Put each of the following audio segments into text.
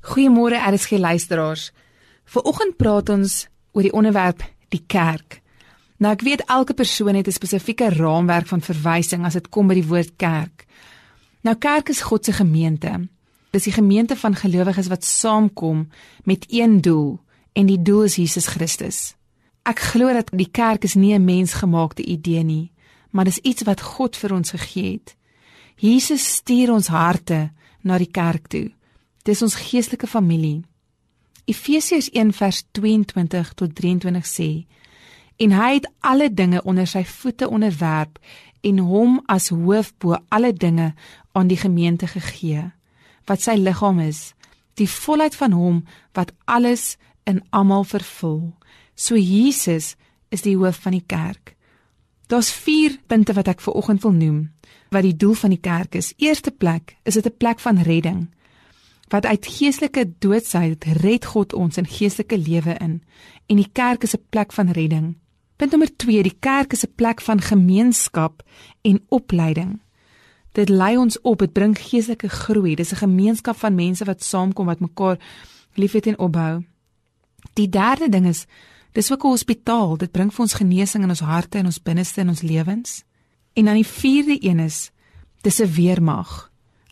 Goeiemôre RSG luisteraars. Vanoggend praat ons oor die onderwerp die kerk. Nou ek weet elke persoon het 'n spesifieke raamwerk van verwysing as dit kom by die woord kerk. Nou kerk is God se gemeente. Dis die gemeente van gelowiges wat saamkom met een doel en die doel is Jesus Christus. Ek glo dat die kerk is nie 'n mensgemaakte idee nie, maar dis iets wat God vir ons gegee het. Jesus stuur ons harte na die kerk toe. Dis ons geestelike familie. Efesiërs 1:22 tot 23 sê: En hy het alle dinge onder sy voete onderwerp en hom as hoof bo alle dinge aan die gemeente gegee, wat sy liggaam is, die volheid van hom wat alles in almal vervul. So Jesus is die hoof van die kerk. Daar's 4 punte wat ek vir oggend wil noem wat die doel van die kerk is. Eerste plek, is dit 'n plek van redding wat uit geestelike doodsheid red God ons in geestelike lewe in en die kerk is 'n plek van redding. Punt nommer 2, die kerk is 'n plek van gemeenskap en opleiding. Dit lei ons op, dit bring geestelike groei. Dis 'n gemeenskap van mense wat saamkom wat mekaar liefhet en opbou. Die derde ding is dis ook 'n hospitaal. Dit bring vir ons genesing in ons harte en ons binneste in ons lewens. En dan die vierde een is dis 'n weermag.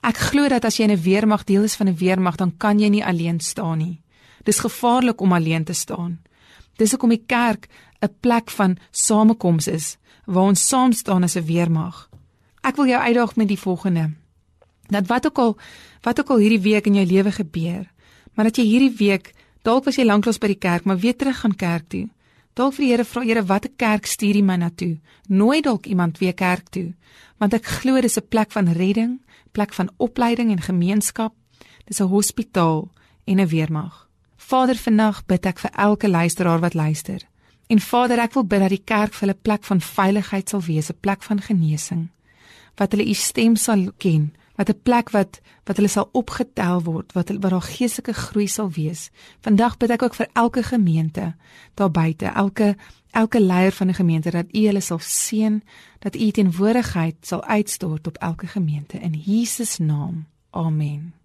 Ek glo dat as jy in 'n weermag deel is van 'n weermag, dan kan jy nie alleen staan nie. Dis gevaarlik om alleen te staan. Dis hoekom die kerk 'n plek van samekoms is waar ons saam staan as 'n weermag. Ek wil jou uitdaag met die volgende. Dat wat ook al wat ook al hierdie week in jou lewe gebeur, maar dat jy hierdie week dalk was jy lanklaas by die kerk, maar weer terug gaan kerk toe. Dalk vir die Here vra Here watter kerk stuur jy my na toe? Nooi dalk iemand weer kerk toe, want ek glo dis 'n plek van redding, plek van opleiding en gemeenskap. Dis 'n hospitaal en 'n weermag. Vader, vandag bid ek vir elke luisteraar wat luister. En Vader, ek wil bid dat die kerk vir hulle plek van veiligheid sal wees, 'n plek van genesing, wat hulle u stem sal ken, wat 'n plek wat wat hulle sal opgetel word, wat wat daar geestelike groei sal wees. Vandag bid ek ook vir elke gemeente daar buite, elke elke leier van 'n gemeente dat U hulle sal seën, dat U teenwoordigheid sal uitstort op elke gemeente in Jesus naam. Amen.